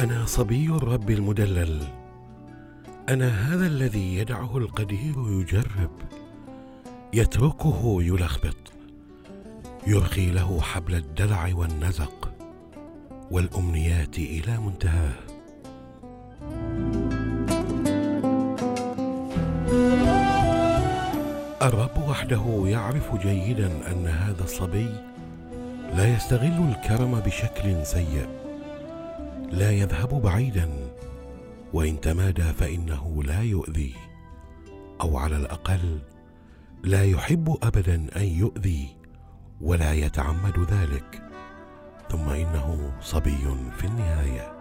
أنا صبي الرب المدلل. أنا هذا الذي يدعه القدير يجرب يتركه يلخبط. يرخي له حبل الدلع والنزق. والأمنيات إلى منتهاه. الرب وحده يعرف جيدا أن هذا الصبي لا يستغل الكرم بشكل سيء. لا يذهب بعيدا وإن تمادى فإنه لا يؤذي. أو على الأقل لا يحب أبدا أن يؤذي ولا يتعمد ذلك. ثم إنه صبي في النهاية.